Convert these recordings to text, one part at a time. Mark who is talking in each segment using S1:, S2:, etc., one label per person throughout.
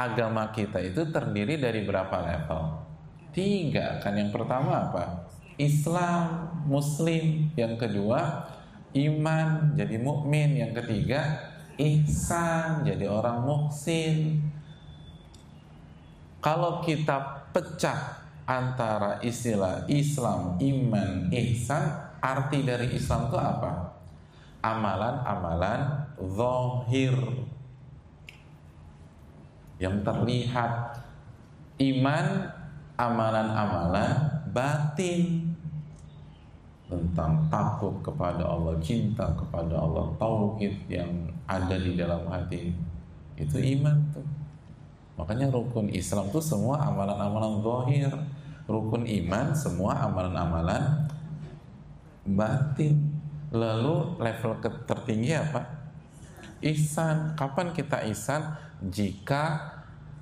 S1: agama kita itu terdiri dari berapa level? Tiga kan yang pertama apa? Islam, Muslim. Yang kedua iman jadi mukmin. Yang ketiga ihsan jadi orang muhsin. Kalau kita pecah antara istilah Islam, iman, ihsan, arti dari Islam itu apa? Amalan-amalan zahir yang terlihat iman amalan-amalan batin tentang takut kepada Allah, cinta kepada Allah, tauhid yang ada di dalam hati itu iman tuh. Makanya rukun Islam tuh semua amalan-amalan zahir, rukun iman semua amalan-amalan batin. Lalu level tertinggi apa? Ihsan. Kapan kita ihsan? Jika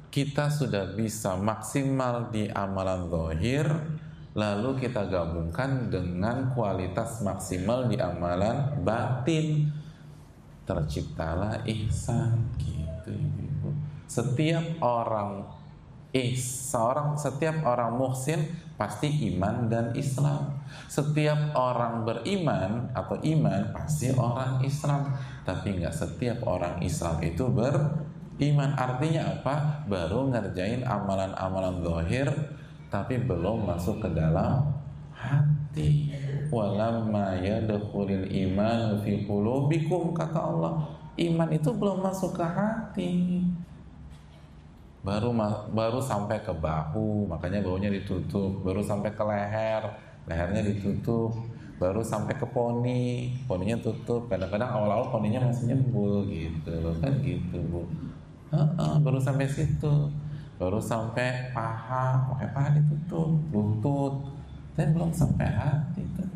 S1: kita sudah bisa maksimal di amalan zahir, lalu kita gabungkan dengan kualitas maksimal di amalan batin, terciptalah ihsan gitu ibu. Setiap orang eh seorang setiap orang muhsin pasti iman dan Islam. Setiap orang beriman atau iman pasti orang Islam. Tapi nggak setiap orang Islam itu beriman. Artinya apa? Baru ngerjain amalan-amalan zahir tapi belum masuk ke dalam hati. Walamma yadkhulul iman fi qulubikum kata Allah. Iman itu belum masuk ke hati baru baru sampai ke bahu makanya bahunya ditutup baru sampai ke leher lehernya ditutup baru sampai ke poni poninya tutup kadang-kadang awal-awal poninya masih nyembul gitu loh kan gitu bu uh -uh, baru sampai situ. Baru sampai paha pakai paha ditutup lutut. Dan belum sampai hati tuh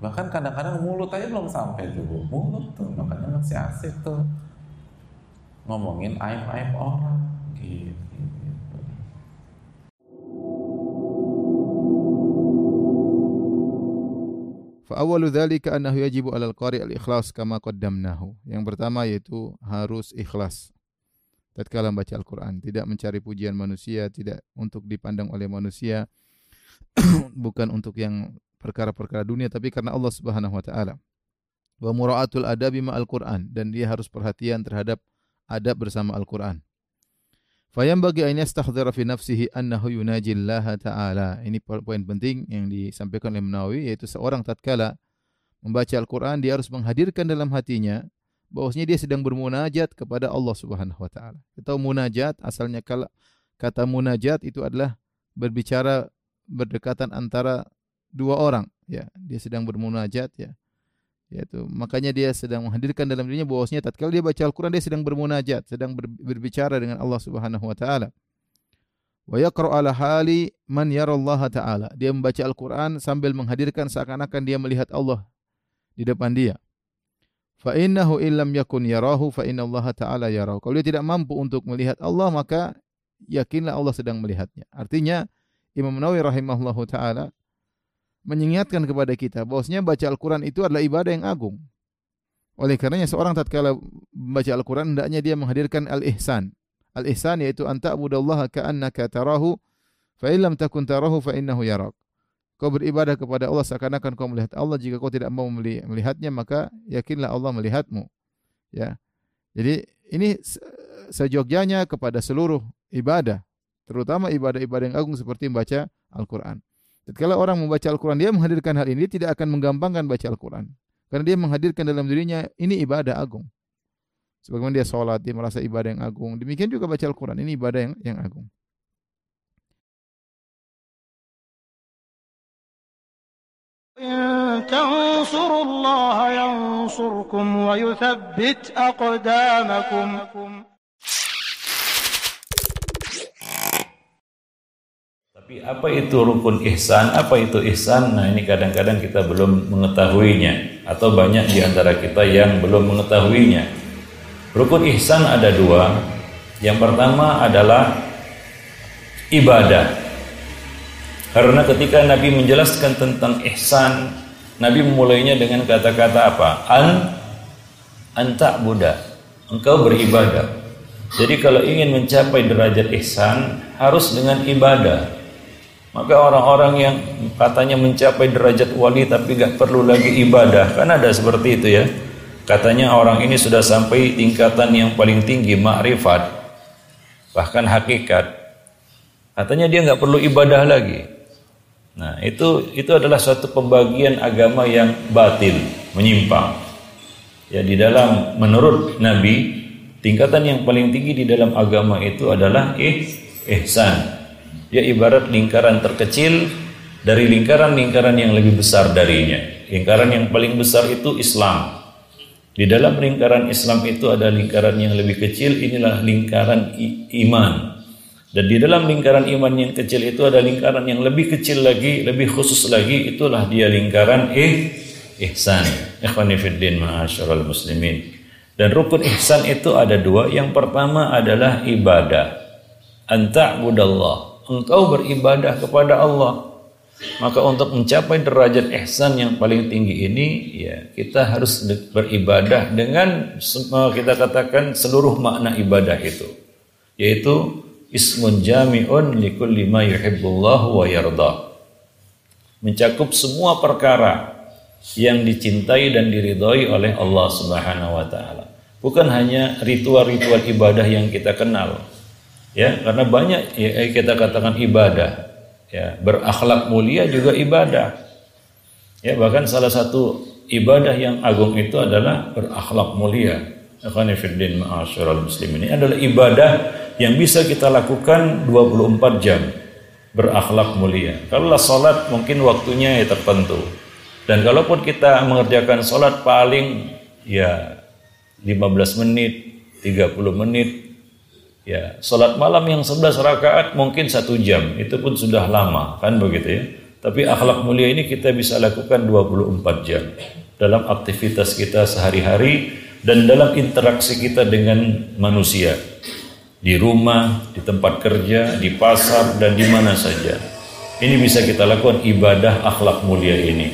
S1: bahkan kadang-kadang mulut aja belum sampai bu mulut tuh makanya masih asik tuh. Ngomongin aib-aib orang gitu.
S2: Fa'awalu dzalika annahu yajibu 'alal qari' al-ikhlas kama qaddamnahu. Yang pertama yaitu harus ikhlas. Tatkala membaca Al-Qur'an, tidak mencari pujian manusia, tidak untuk dipandang oleh manusia, bukan untuk yang perkara-perkara dunia tapi karena Allah Subhanahu wa taala. Wa mura'atul adabi ma'al Qur'an dan dia harus perhatian terhadap adab bersama Al-Quran. Fayam bagi ayat yastakhdhira fi nafsihi annahu yunaji Allah Ta'ala. Ini poin penting yang disampaikan oleh Menawi, yaitu seorang tatkala membaca Al-Quran, dia harus menghadirkan dalam hatinya bahwasanya dia sedang bermunajat kepada Allah Subhanahu wa taala. Kita munajat asalnya kata munajat itu adalah berbicara berdekatan antara dua orang ya. Dia sedang bermunajat ya yaitu makanya dia sedang menghadirkan dalam dirinya bahwasanya tatkala dia baca Al-Qur'an dia sedang bermunajat, sedang berbicara dengan Allah Subhanahu wa taala. Wa yaqra'u ala hali man yara Allah taala. Dia membaca Al-Qur'an sambil menghadirkan seakan-akan dia melihat Allah di depan dia. Fa innahu illam yakun yarahu fa inna Allah taala yarahu. Kalau dia tidak mampu untuk melihat Allah maka yakinlah Allah sedang melihatnya. Artinya Imam Nawawi rahimahullahu taala mengingatkan kepada kita bahwasanya baca Al-Quran itu adalah ibadah yang agung. Oleh karenanya seorang tatkala membaca Al-Quran hendaknya dia menghadirkan al-ihsan. Al-ihsan yaitu anta abudallaha ka'annaka tarahu fa illam takun tarahu fa innahu yarak. Kau beribadah kepada Allah seakan-akan kau melihat Allah. Jika kau tidak mau melihatnya maka yakinlah Allah melihatmu. Ya. Jadi ini sejogjanya kepada seluruh ibadah, terutama ibadah-ibadah yang agung seperti membaca Al-Quran. Tatkala orang membaca Al-Quran, dia menghadirkan hal ini, dia tidak akan menggampangkan baca Al-Quran. Karena dia menghadirkan dalam dirinya, ini ibadah agung. Sebagaimana dia sholat, dia merasa ibadah yang agung. Demikian juga baca Al-Quran, ini ibadah yang, yang agung.
S3: تنصروا الله ينصركم ويثبت أقدامكم
S4: Tapi apa itu rukun ihsan? Apa itu ihsan? Nah ini kadang-kadang kita belum mengetahuinya atau banyak di antara kita yang belum mengetahuinya. Rukun ihsan ada dua. Yang pertama adalah ibadah. Karena ketika Nabi menjelaskan tentang ihsan, Nabi memulainya dengan kata-kata apa? An anta buddha. Engkau beribadah. Jadi kalau ingin mencapai derajat ihsan harus dengan ibadah. Maka orang-orang yang katanya mencapai derajat wali tapi gak perlu lagi ibadah, kan ada seperti itu ya. Katanya orang ini sudah sampai tingkatan yang paling tinggi, makrifat, bahkan hakikat. Katanya dia nggak perlu ibadah lagi. Nah itu itu adalah suatu pembagian agama yang batil, menyimpang. Ya di dalam menurut Nabi tingkatan yang paling tinggi di dalam agama itu adalah ih, ihsan dia ibarat lingkaran terkecil dari lingkaran-lingkaran yang lebih besar darinya. Lingkaran yang paling besar itu Islam. Di dalam lingkaran Islam itu ada lingkaran yang lebih kecil, inilah lingkaran iman. Dan di dalam lingkaran iman yang kecil itu ada lingkaran yang lebih kecil lagi, lebih khusus lagi, itulah dia lingkaran eh, ihsan. Ikhwani fiddin ma'asyiral muslimin. Dan rukun ihsan itu ada dua. Yang pertama adalah ibadah. Anta'budallah engkau beribadah kepada Allah. Maka untuk mencapai derajat ihsan yang paling tinggi ini ya kita harus beribadah dengan kita katakan seluruh makna ibadah itu yaitu ismun jami'un likulli ma yuhibbullahu wa yarda. Mencakup semua perkara yang dicintai dan diridhoi oleh Allah Subhanahu wa taala. Bukan hanya ritual-ritual ibadah yang kita kenal, ya karena banyak ya, kita katakan ibadah. Ya berakhlak mulia juga ibadah. Ya bahkan salah satu ibadah yang agung itu adalah berakhlak mulia. Akhwanifiddin ma'asyiral muslimin. Ini adalah ibadah yang bisa kita lakukan 24 jam. Berakhlak mulia. Kalau salat mungkin waktunya ya tertentu. Dan kalaupun kita mengerjakan salat paling ya 15 menit, 30 menit, Ya, salat malam yang 11 rakaat mungkin satu jam, itu pun sudah lama, kan begitu ya. Tapi akhlak mulia ini kita bisa lakukan 24 jam dalam aktivitas kita sehari-hari dan dalam interaksi kita dengan manusia. Di rumah, di tempat kerja, di pasar, dan di mana saja. Ini bisa kita lakukan ibadah akhlak mulia ini.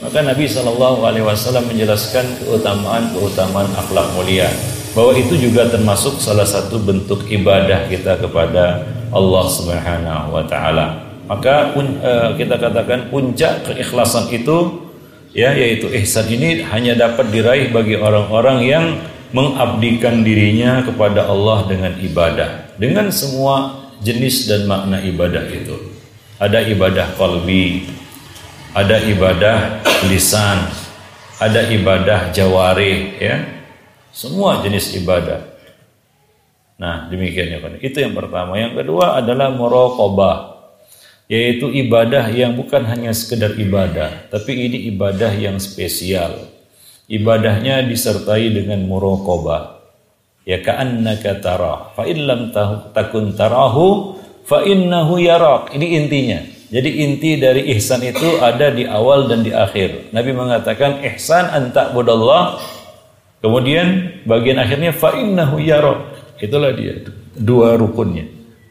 S4: Maka Nabi Shallallahu Alaihi Wasallam menjelaskan keutamaan keutamaan akhlak mulia bahwa itu juga termasuk salah satu bentuk ibadah kita kepada Allah Subhanahu wa taala. Maka uh, kita katakan puncak keikhlasan itu ya yaitu ihsan ini hanya dapat diraih bagi orang-orang yang mengabdikan dirinya kepada Allah dengan ibadah dengan semua jenis dan makna ibadah itu. Ada ibadah kalbi, ada ibadah lisan, ada ibadah jawari ya semua jenis ibadah. Nah, demikian ya. Itu yang pertama. Yang kedua adalah muraqabah, yaitu ibadah yang bukan hanya sekedar ibadah, tapi ini ibadah yang spesial. Ibadahnya disertai dengan muraqabah. Ya ka'annaka tara. Fa in lam takun tarahu fa innahu yarak. Ini intinya. Jadi inti dari ihsan itu ada di awal dan di akhir. Nabi mengatakan ihsan anta budallah Kemudian bagian akhirnya fa innahu yarak. Itulah dia dua rukunnya.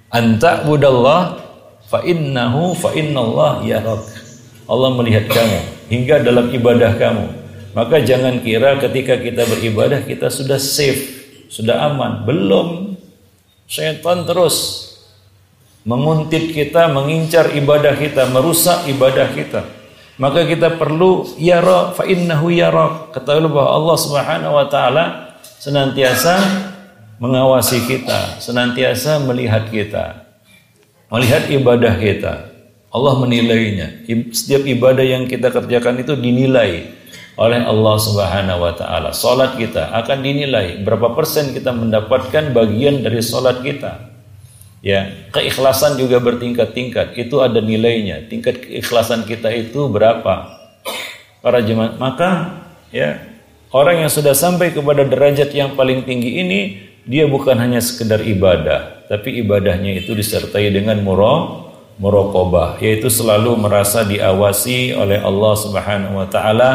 S4: Anta budallah fa innahu fa yarak. Allah melihat kamu hingga dalam ibadah kamu. Maka jangan kira ketika kita beribadah kita sudah safe, sudah aman. Belum. Setan terus menguntit kita, mengincar ibadah kita, merusak ibadah kita maka kita perlu yara fa innahu yara ketahuilah bahwa Allah Subhanahu wa taala senantiasa mengawasi kita senantiasa melihat kita melihat ibadah kita. Allah menilainya. Setiap ibadah yang kita kerjakan itu dinilai oleh Allah Subhanahu wa taala. Salat kita akan dinilai. Berapa persen kita mendapatkan bagian dari salat kita Ya, keikhlasan juga bertingkat-tingkat. Itu ada nilainya. Tingkat keikhlasan kita itu berapa? Para jemaat, maka ya, orang yang sudah sampai kepada derajat yang paling tinggi ini dia bukan hanya sekedar ibadah, tapi ibadahnya itu disertai dengan murah muraqabah, yaitu selalu merasa diawasi oleh Allah Subhanahu wa taala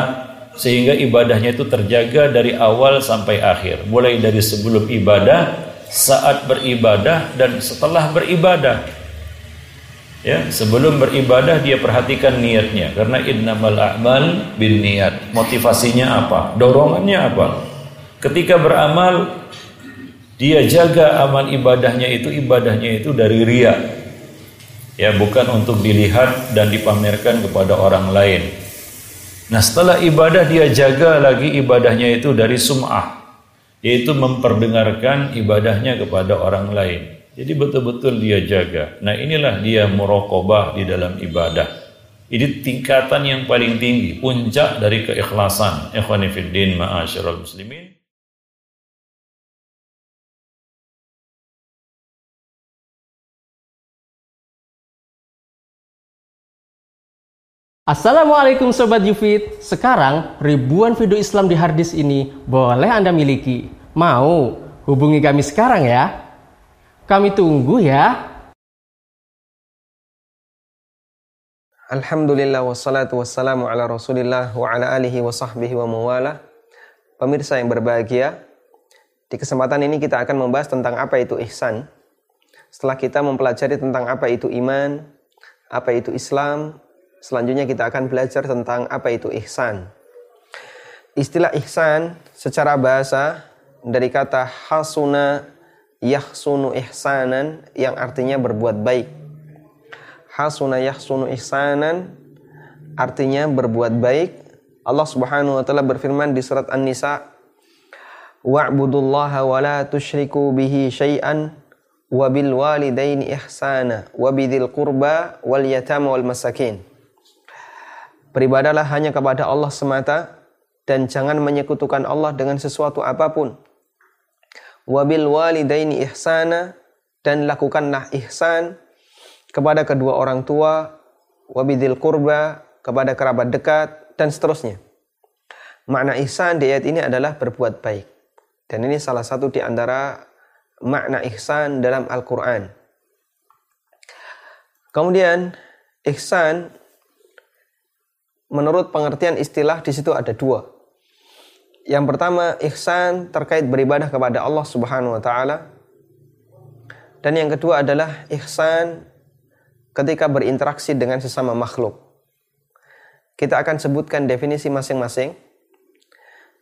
S4: sehingga ibadahnya itu terjaga dari awal sampai akhir, mulai dari sebelum ibadah saat beribadah dan setelah beribadah. Ya, sebelum beribadah dia perhatikan niatnya karena innamal a'mal bin niat. Motivasinya apa? Dorongannya apa? Ketika beramal Dia jaga amal ibadahnya itu ibadahnya itu dari ria. Ya, bukan untuk dilihat dan dipamerkan kepada orang lain. Nah, setelah ibadah dia jaga lagi ibadahnya itu dari sum'ah, yaitu memperdengarkan ibadahnya kepada orang lain. Jadi betul-betul dia jaga. Nah, inilah dia muraqabah di dalam ibadah. Ini tingkatan yang paling tinggi, puncak dari keikhlasan. Ikhwani fiddin ma'asyiral muslimin.
S5: Assalamualaikum Sobat Yufid Sekarang ribuan video Islam di harddisk ini boleh Anda miliki. Mau? Hubungi kami sekarang ya. Kami tunggu ya.
S6: Alhamdulillah wassalatu wassalamu ala rasulillah wa ala alihi wa sahbihi wa mawala Pemirsa yang berbahagia Di kesempatan ini kita akan membahas tentang apa itu ihsan. Setelah kita mempelajari tentang apa itu iman Apa itu Islam Selanjutnya kita akan belajar tentang apa itu ihsan Istilah ihsan secara bahasa dari kata hasuna yahsunu ihsanan yang artinya berbuat baik hasuna yahsunu ihsanan artinya berbuat baik. Allah Subhanahu wa taala berfirman di surat An-Nisa wa'budullaha wa la tusyriku bihi syai'an wa bil walidaini ihsana wa bidzil qurba wal yatama wal masakin. Beribadalah hanya kepada Allah semata dan jangan menyekutukan Allah dengan sesuatu apa pun. Wabil walidaini ihsana dan lakukanlah ihsan kepada kedua orang tua, wabidil kurba, kepada kerabat dekat, dan seterusnya. Makna ihsan di ayat ini adalah berbuat baik. Dan ini salah satu di antara makna ihsan dalam Al-Quran. Kemudian, ihsan menurut pengertian istilah di situ ada dua. Yang pertama, ihsan terkait beribadah kepada Allah Subhanahu wa taala. Dan yang kedua adalah ihsan ketika berinteraksi dengan sesama makhluk. Kita akan sebutkan definisi masing-masing.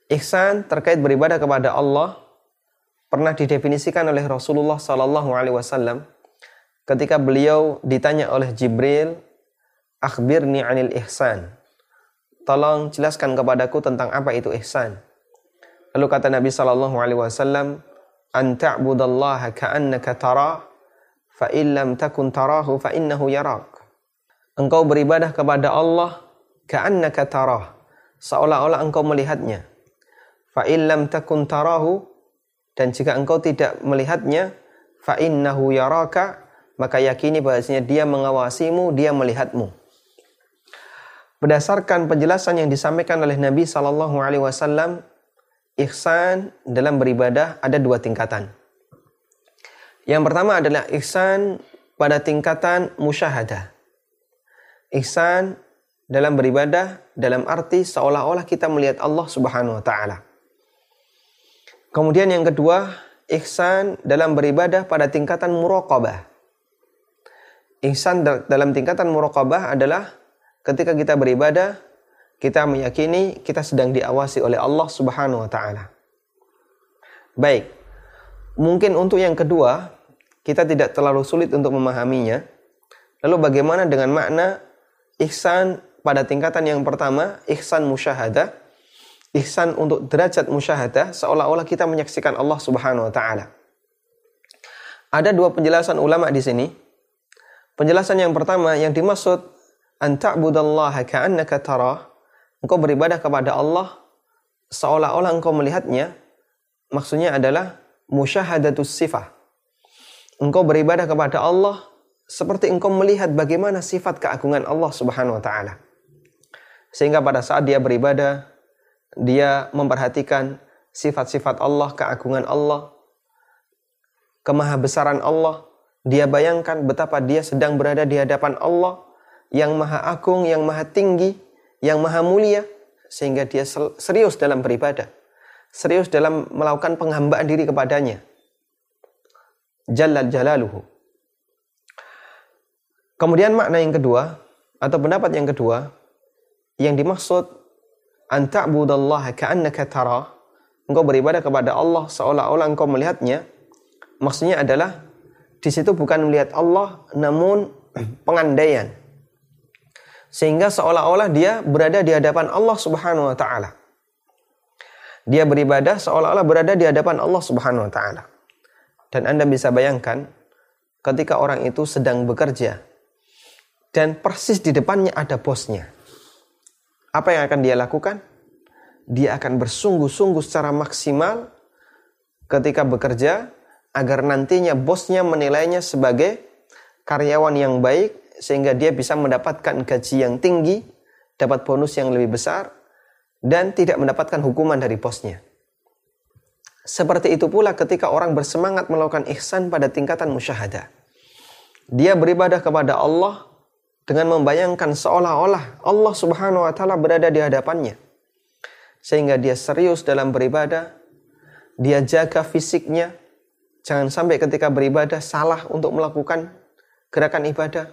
S6: Ihsan terkait beribadah kepada Allah pernah didefinisikan oleh Rasulullah Sallallahu Alaihi Wasallam ketika beliau ditanya oleh Jibril, "Akhbirni anil ihsan." Tolong jelaskan kepadaku tentang apa itu ihsan. Lalu kata Nabi Sallallahu Alaihi Wasallam, "An ta'budallaha ka'annaka tarah fa illam takun tarahu fa innahu yarak. Engkau beribadah kepada Allah ka'annaka tarah, seolah-olah engkau melihatnya. Fa illam takun tarahu dan jika engkau tidak melihatnya, fa innahu yaraka, maka yakini bahasanya dia mengawasimu, dia melihatmu. Berdasarkan penjelasan yang disampaikan oleh Nabi Shallallahu Alaihi Wasallam, ihsan dalam beribadah ada dua tingkatan. Yang pertama adalah ihsan pada tingkatan musyahadah. Ihsan dalam beribadah dalam arti seolah-olah kita melihat Allah Subhanahu wa taala. Kemudian yang kedua, ihsan dalam beribadah pada tingkatan muraqabah. Ihsan dalam tingkatan muraqabah adalah ketika kita beribadah, kita meyakini kita sedang diawasi oleh Allah Subhanahu wa taala. Baik. Mungkin untuk yang kedua, kita tidak terlalu sulit untuk memahaminya. Lalu bagaimana dengan makna ihsan pada tingkatan yang pertama, ihsan musyahadah, ihsan untuk derajat musyahadah seolah-olah kita menyaksikan Allah Subhanahu wa taala. Ada dua penjelasan ulama di sini. Penjelasan yang pertama yang dimaksud an ta'budallaha ka'annaka tarah. Engkau beribadah kepada Allah seolah-olah engkau melihatnya. Maksudnya adalah musyahadatus sifah engkau beribadah kepada Allah seperti engkau melihat bagaimana sifat keagungan Allah Subhanahu wa taala. Sehingga pada saat dia beribadah, dia memperhatikan sifat-sifat Allah, keagungan Allah, kemahabesaran Allah. Dia bayangkan betapa dia sedang berada di hadapan Allah yang maha agung, yang maha tinggi, yang maha mulia. Sehingga dia serius dalam beribadah. Serius dalam melakukan penghambaan diri kepadanya Jalla Jalaluhu. Kemudian makna yang kedua atau pendapat yang kedua yang dimaksud an ta'budallaha ka'annaka tara engkau beribadah kepada Allah seolah-olah engkau melihatnya maksudnya adalah di situ bukan melihat Allah namun pengandaian. Sehingga seolah-olah dia berada di hadapan Allah Subhanahu wa taala. Dia beribadah seolah-olah berada di hadapan Allah Subhanahu wa taala. Dan Anda bisa bayangkan ketika orang itu sedang bekerja dan persis di depannya ada bosnya. Apa yang akan dia lakukan? Dia akan bersungguh-sungguh secara maksimal ketika bekerja agar nantinya bosnya menilainya sebagai karyawan yang baik sehingga dia bisa mendapatkan gaji yang tinggi, dapat bonus yang lebih besar dan tidak mendapatkan hukuman dari bosnya. Seperti itu pula ketika orang bersemangat melakukan ihsan pada tingkatan musyahadah. Dia beribadah kepada Allah dengan membayangkan seolah-olah Allah Subhanahu wa taala berada di hadapannya. Sehingga dia serius dalam beribadah, dia jaga fisiknya, jangan sampai ketika beribadah salah untuk melakukan gerakan ibadah.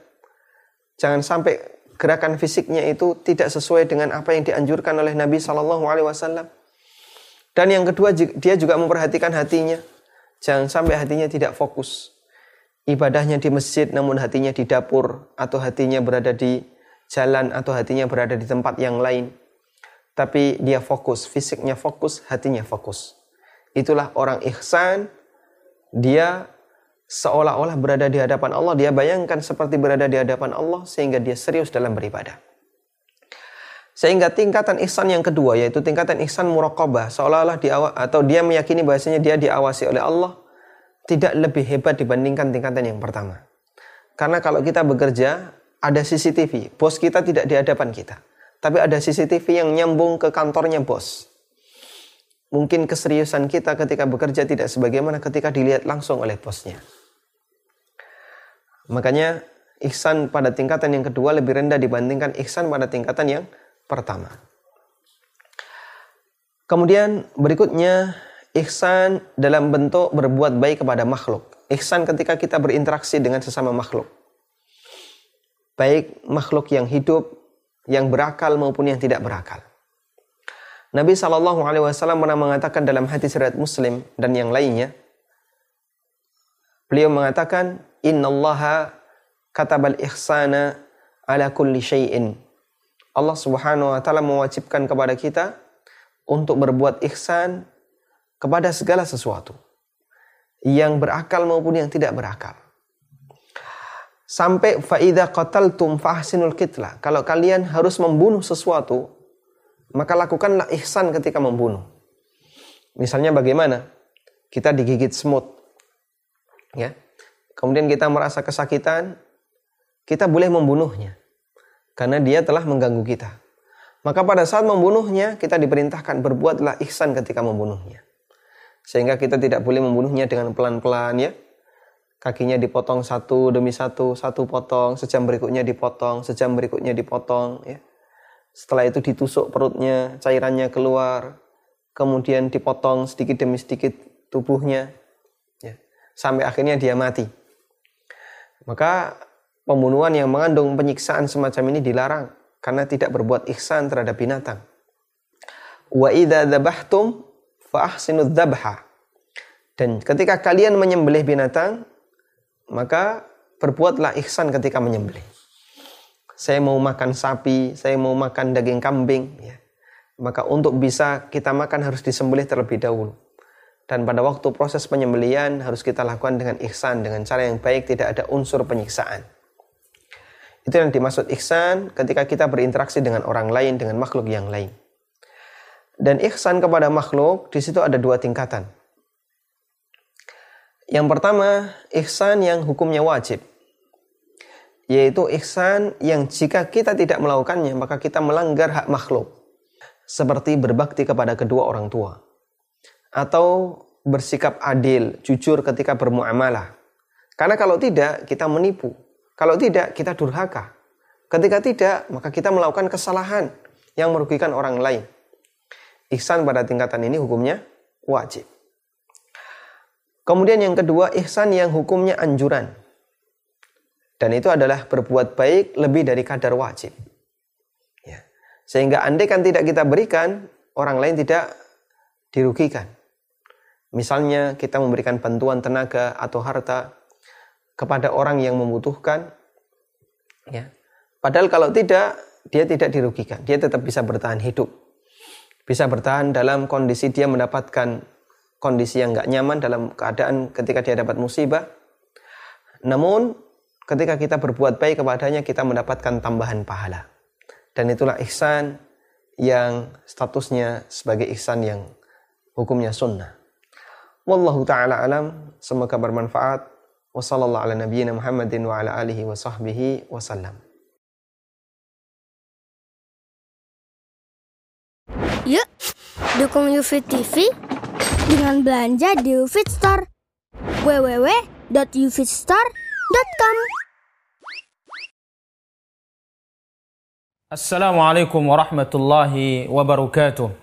S6: Jangan sampai gerakan fisiknya itu tidak sesuai dengan apa yang dianjurkan oleh Nabi Shallallahu alaihi wasallam. Dan yang kedua dia juga memperhatikan hatinya. Jangan sampai hatinya tidak fokus ibadahnya di masjid namun hatinya di dapur atau hatinya berada di jalan atau hatinya berada di tempat yang lain. Tapi dia fokus, fisiknya fokus, hatinya fokus. Itulah orang ihsan. Dia seolah-olah berada di hadapan Allah. Dia bayangkan seperti berada di hadapan Allah sehingga dia serius dalam beribadah. Sehingga tingkatan ihsan yang kedua yaitu tingkatan ihsan muraqabah seolah-olah dia atau dia meyakini bahasanya dia diawasi oleh Allah tidak lebih hebat dibandingkan tingkatan yang pertama. Karena kalau kita bekerja, ada CCTV. Bos kita tidak di hadapan kita. Tapi ada CCTV yang nyambung ke kantornya bos. Mungkin keseriusan kita ketika bekerja tidak sebagaimana ketika dilihat langsung oleh bosnya. Makanya ihsan pada tingkatan yang kedua lebih rendah dibandingkan ihsan pada tingkatan yang pertama. Kemudian berikutnya Ihsan dalam bentuk berbuat baik kepada makhluk. Ihsan ketika kita berinteraksi dengan sesama makhluk. Baik makhluk yang hidup, yang berakal maupun yang tidak berakal. Nabi Shallallahu Alaihi Wasallam pernah mengatakan dalam hadis riwayat Muslim dan yang lainnya, beliau mengatakan, Inna Allah katabal ihsana ala kulli syai'in. Allah Subhanahu wa taala mewajibkan kepada kita untuk berbuat ihsan kepada segala sesuatu yang berakal maupun yang tidak berakal. Sampai faida qataltum fahsinul kitla. Kalau kalian harus membunuh sesuatu, maka lakukanlah ihsan ketika membunuh. Misalnya bagaimana? Kita digigit semut. Ya. Kemudian kita merasa kesakitan, kita boleh membunuhnya. Karena dia telah mengganggu kita. Maka pada saat membunuhnya, kita diperintahkan berbuatlah ihsan ketika membunuhnya. Sehingga kita tidak boleh membunuhnya dengan pelan-pelan ya. Kakinya dipotong satu demi satu, satu potong, sejam berikutnya dipotong, sejam berikutnya dipotong ya. Setelah itu ditusuk perutnya, cairannya keluar, kemudian dipotong sedikit demi sedikit tubuhnya ya. Sampai akhirnya dia mati. Maka pembunuhan yang mengandung penyiksaan semacam ini dilarang karena tidak berbuat ihsan terhadap binatang. Wa idza dzabhtum fa'ahsinu dzabha. Dan ketika kalian menyembelih binatang, maka berbuatlah ihsan ketika menyembelih. Saya mau makan sapi, saya mau makan daging kambing, ya. maka untuk bisa kita makan harus disembelih terlebih dahulu. Dan pada waktu proses penyembelian harus kita lakukan dengan ihsan, dengan cara yang baik, tidak ada unsur penyiksaan. Itu yang dimaksud ihsan ketika kita berinteraksi dengan orang lain, dengan makhluk yang lain. Dan ihsan kepada makhluk di situ ada dua tingkatan. Yang pertama, ihsan yang hukumnya wajib. Yaitu ihsan yang jika kita tidak melakukannya, maka kita melanggar hak makhluk. Seperti berbakti kepada kedua orang tua. Atau bersikap adil, jujur ketika bermuamalah. Karena kalau tidak, kita menipu. Kalau tidak, kita durhaka. Ketika tidak, maka kita melakukan kesalahan yang merugikan orang lain. Ihsan pada tingkatan ini hukumnya wajib. Kemudian yang kedua, ihsan yang hukumnya anjuran. Dan itu adalah berbuat baik lebih dari kadar wajib. Ya. Sehingga andai kan tidak kita berikan, orang lain tidak dirugikan. Misalnya kita memberikan bantuan tenaga atau harta kepada orang yang membutuhkan ya. Padahal kalau tidak dia tidak dirugikan, dia tetap bisa bertahan hidup. Bisa bertahan dalam kondisi dia mendapatkan kondisi yang nggak nyaman dalam keadaan ketika dia dapat musibah. Namun ketika kita berbuat baik kepadanya kita mendapatkan tambahan pahala. Dan itulah ihsan yang statusnya sebagai ihsan yang hukumnya sunnah. Wallahu taala alam, semoga bermanfaat. Wassallallahu ala nabiyyina Muhammadin wa ala alihi wa sahbihi wasallam.
S7: Yuk, dukung UFIT TV dengan belanja di UFIT Store. www.ufitstore.com
S8: Assalamualaikum warahmatullahi wabarakatuh.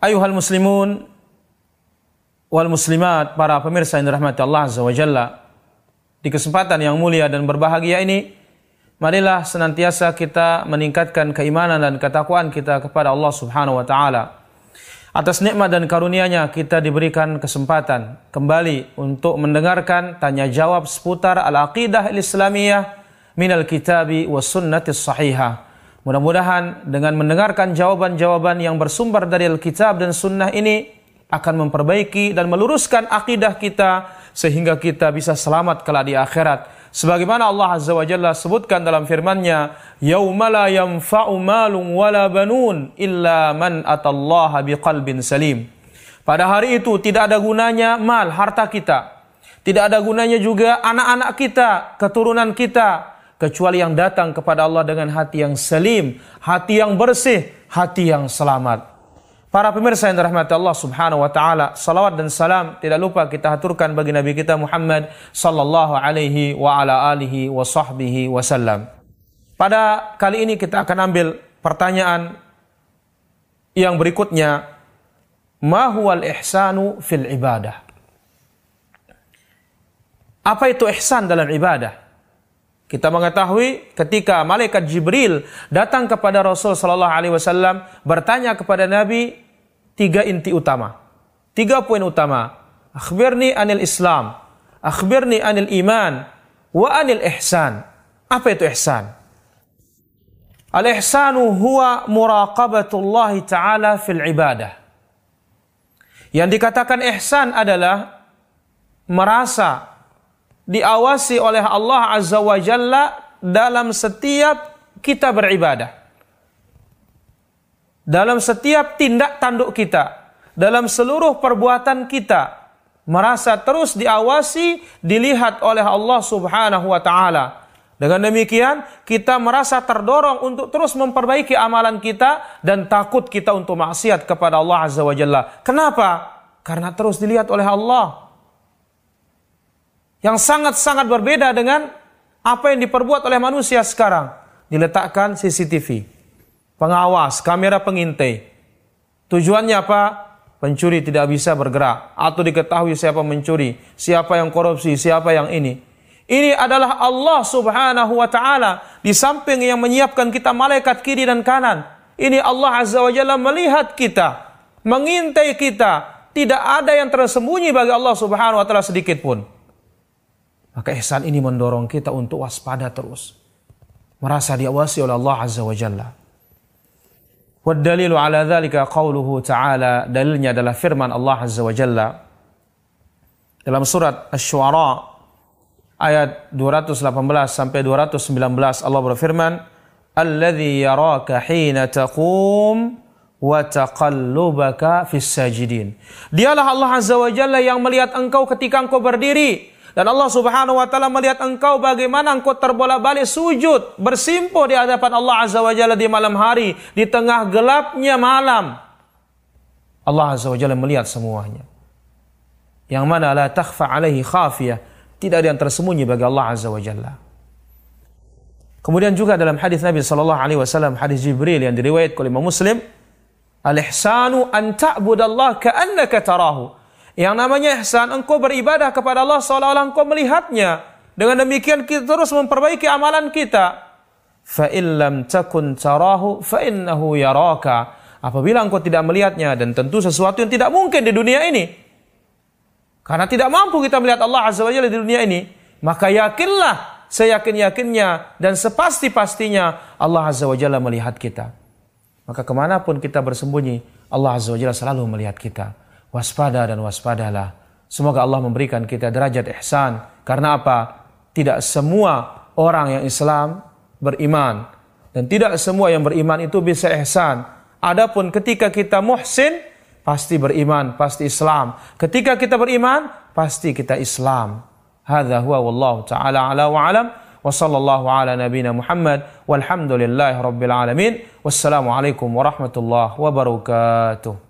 S8: Ayuhal muslimun wal muslimat, para pemirsa yang dirahmati Allah Azza wa Jalla. Di kesempatan yang mulia dan berbahagia ini, marilah senantiasa kita meningkatkan keimanan dan ketakwaan kita kepada Allah Subhanahu wa taala. Atas nikmat dan karunia-Nya kita diberikan kesempatan kembali untuk mendengarkan tanya jawab seputar al-aqidah al-islamiyah minal kitabi was sunnati sahihah Mudah-mudahan dengan mendengarkan jawaban-jawaban yang bersumber dari Alkitab dan Sunnah ini akan memperbaiki dan meluruskan akidah kita sehingga kita bisa selamat kelak di akhirat. Sebagaimana Allah Azza wa Jalla sebutkan dalam firman-Nya yauma la yanfa'u malun wala banun illa man atallaha biqalbin salim. Pada hari itu tidak ada gunanya mal harta kita. Tidak ada gunanya juga anak-anak kita keturunan kita kecuali yang datang kepada Allah dengan hati yang salim hati yang bersih hati yang selamat Para pemirsa yang dirahmati Allah Subhanahu wa taala, salawat dan salam tidak lupa kita haturkan bagi nabi kita Muhammad sallallahu alaihi wa ala alihi wa sahbihi wasallam. Pada kali ini kita akan ambil pertanyaan yang berikutnya, ma huwal ihsanu fil ibadah? Apa itu ihsan dalam ibadah? Kita mengetahui ketika malaikat Jibril datang kepada Rasul sallallahu alaihi wasallam bertanya kepada Nabi tiga inti utama. Tiga poin utama. Akhbirni anil Islam, akhbirni anil iman, wa anil ihsan. Apa itu ihsan? Al-ihsanu huwa muraqabatullah ta'ala fil ibadah. Yang dikatakan ihsan adalah merasa diawasi oleh Allah Azza wa Jalla dalam setiap kita beribadah. Dalam setiap tindak tanduk kita, dalam seluruh perbuatan kita, merasa terus diawasi, dilihat oleh Allah Subhanahu wa taala. Dengan demikian, kita merasa terdorong untuk terus memperbaiki amalan kita dan takut kita untuk maksiat kepada Allah Azza wa Jalla. Kenapa? Karena terus dilihat oleh Allah yang sangat-sangat berbeda dengan apa yang diperbuat oleh manusia sekarang. Diletakkan CCTV, pengawas, kamera pengintai. Tujuannya apa? Pencuri tidak bisa bergerak atau diketahui siapa mencuri, siapa yang korupsi, siapa yang ini. Ini adalah Allah Subhanahu wa taala di samping yang menyiapkan kita malaikat kiri dan kanan. Ini Allah Azza wa Jalla melihat kita, mengintai kita. Tidak ada yang tersembunyi bagi Allah Subhanahu wa taala sedikit pun. Maka ihsan ini mendorong kita untuk waspada terus. Merasa diawasi oleh Allah Azza wa Jalla. Wadalilu ala dhalika qawluhu ta'ala. Dalilnya adalah firman Allah Azza wa Jalla. Dalam surat Ash-Shu'ara ayat 218 sampai 219 Allah berfirman, "Alladzi yaraka hina taqum wa taqallubaka fis sajidin." Dialah Allah Azza wa Jalla yang melihat engkau ketika engkau berdiri dan Allah Subhanahu wa taala melihat engkau bagaimana engkau terbolak-balik sujud, bersimpuh di hadapan Allah Azza wa Jalla di malam hari, di tengah gelapnya malam. Allah Azza wa Jalla melihat semuanya. yang mana la takhfa alaihi khafiyah, tidak ada yang tersembunyi bagi Allah Azza wa Jalla. Kemudian juga dalam hadis Nabi sallallahu alaihi wasallam hadis Jibril yang diriwayatkan oleh Imam Muslim, al-ihsanu an ta'budallaha ka'annaka tarahu. Yang namanya ihsan engkau beribadah kepada Allah seolah-olah engkau melihatnya. Dengan demikian kita terus memperbaiki amalan kita. Fa illam takun tarahu fa innahu yaraka. Apabila engkau tidak melihatnya dan tentu sesuatu yang tidak mungkin di dunia ini. Karena tidak mampu kita melihat Allah Azza wa Jalla di dunia ini, maka yakinlah seyakin-yakinnya dan sepasti-pastinya Allah Azza wa Jalla melihat kita. Maka ke mana pun kita bersembunyi, Allah Azza wa Jalla selalu melihat kita waspada dan waspadalah. Semoga Allah memberikan kita derajat ihsan. Karena apa? Tidak semua orang yang Islam beriman. Dan tidak semua yang beriman itu bisa ihsan. Adapun ketika kita muhsin, pasti beriman, pasti Islam. Ketika kita beriman, pasti kita Islam. Hadha huwa wallahu ta'ala ala wa alam. Wa sallallahu ala nabina Muhammad. Walhamdulillahi rabbil alamin. Wassalamualaikum warahmatullahi wabarakatuh.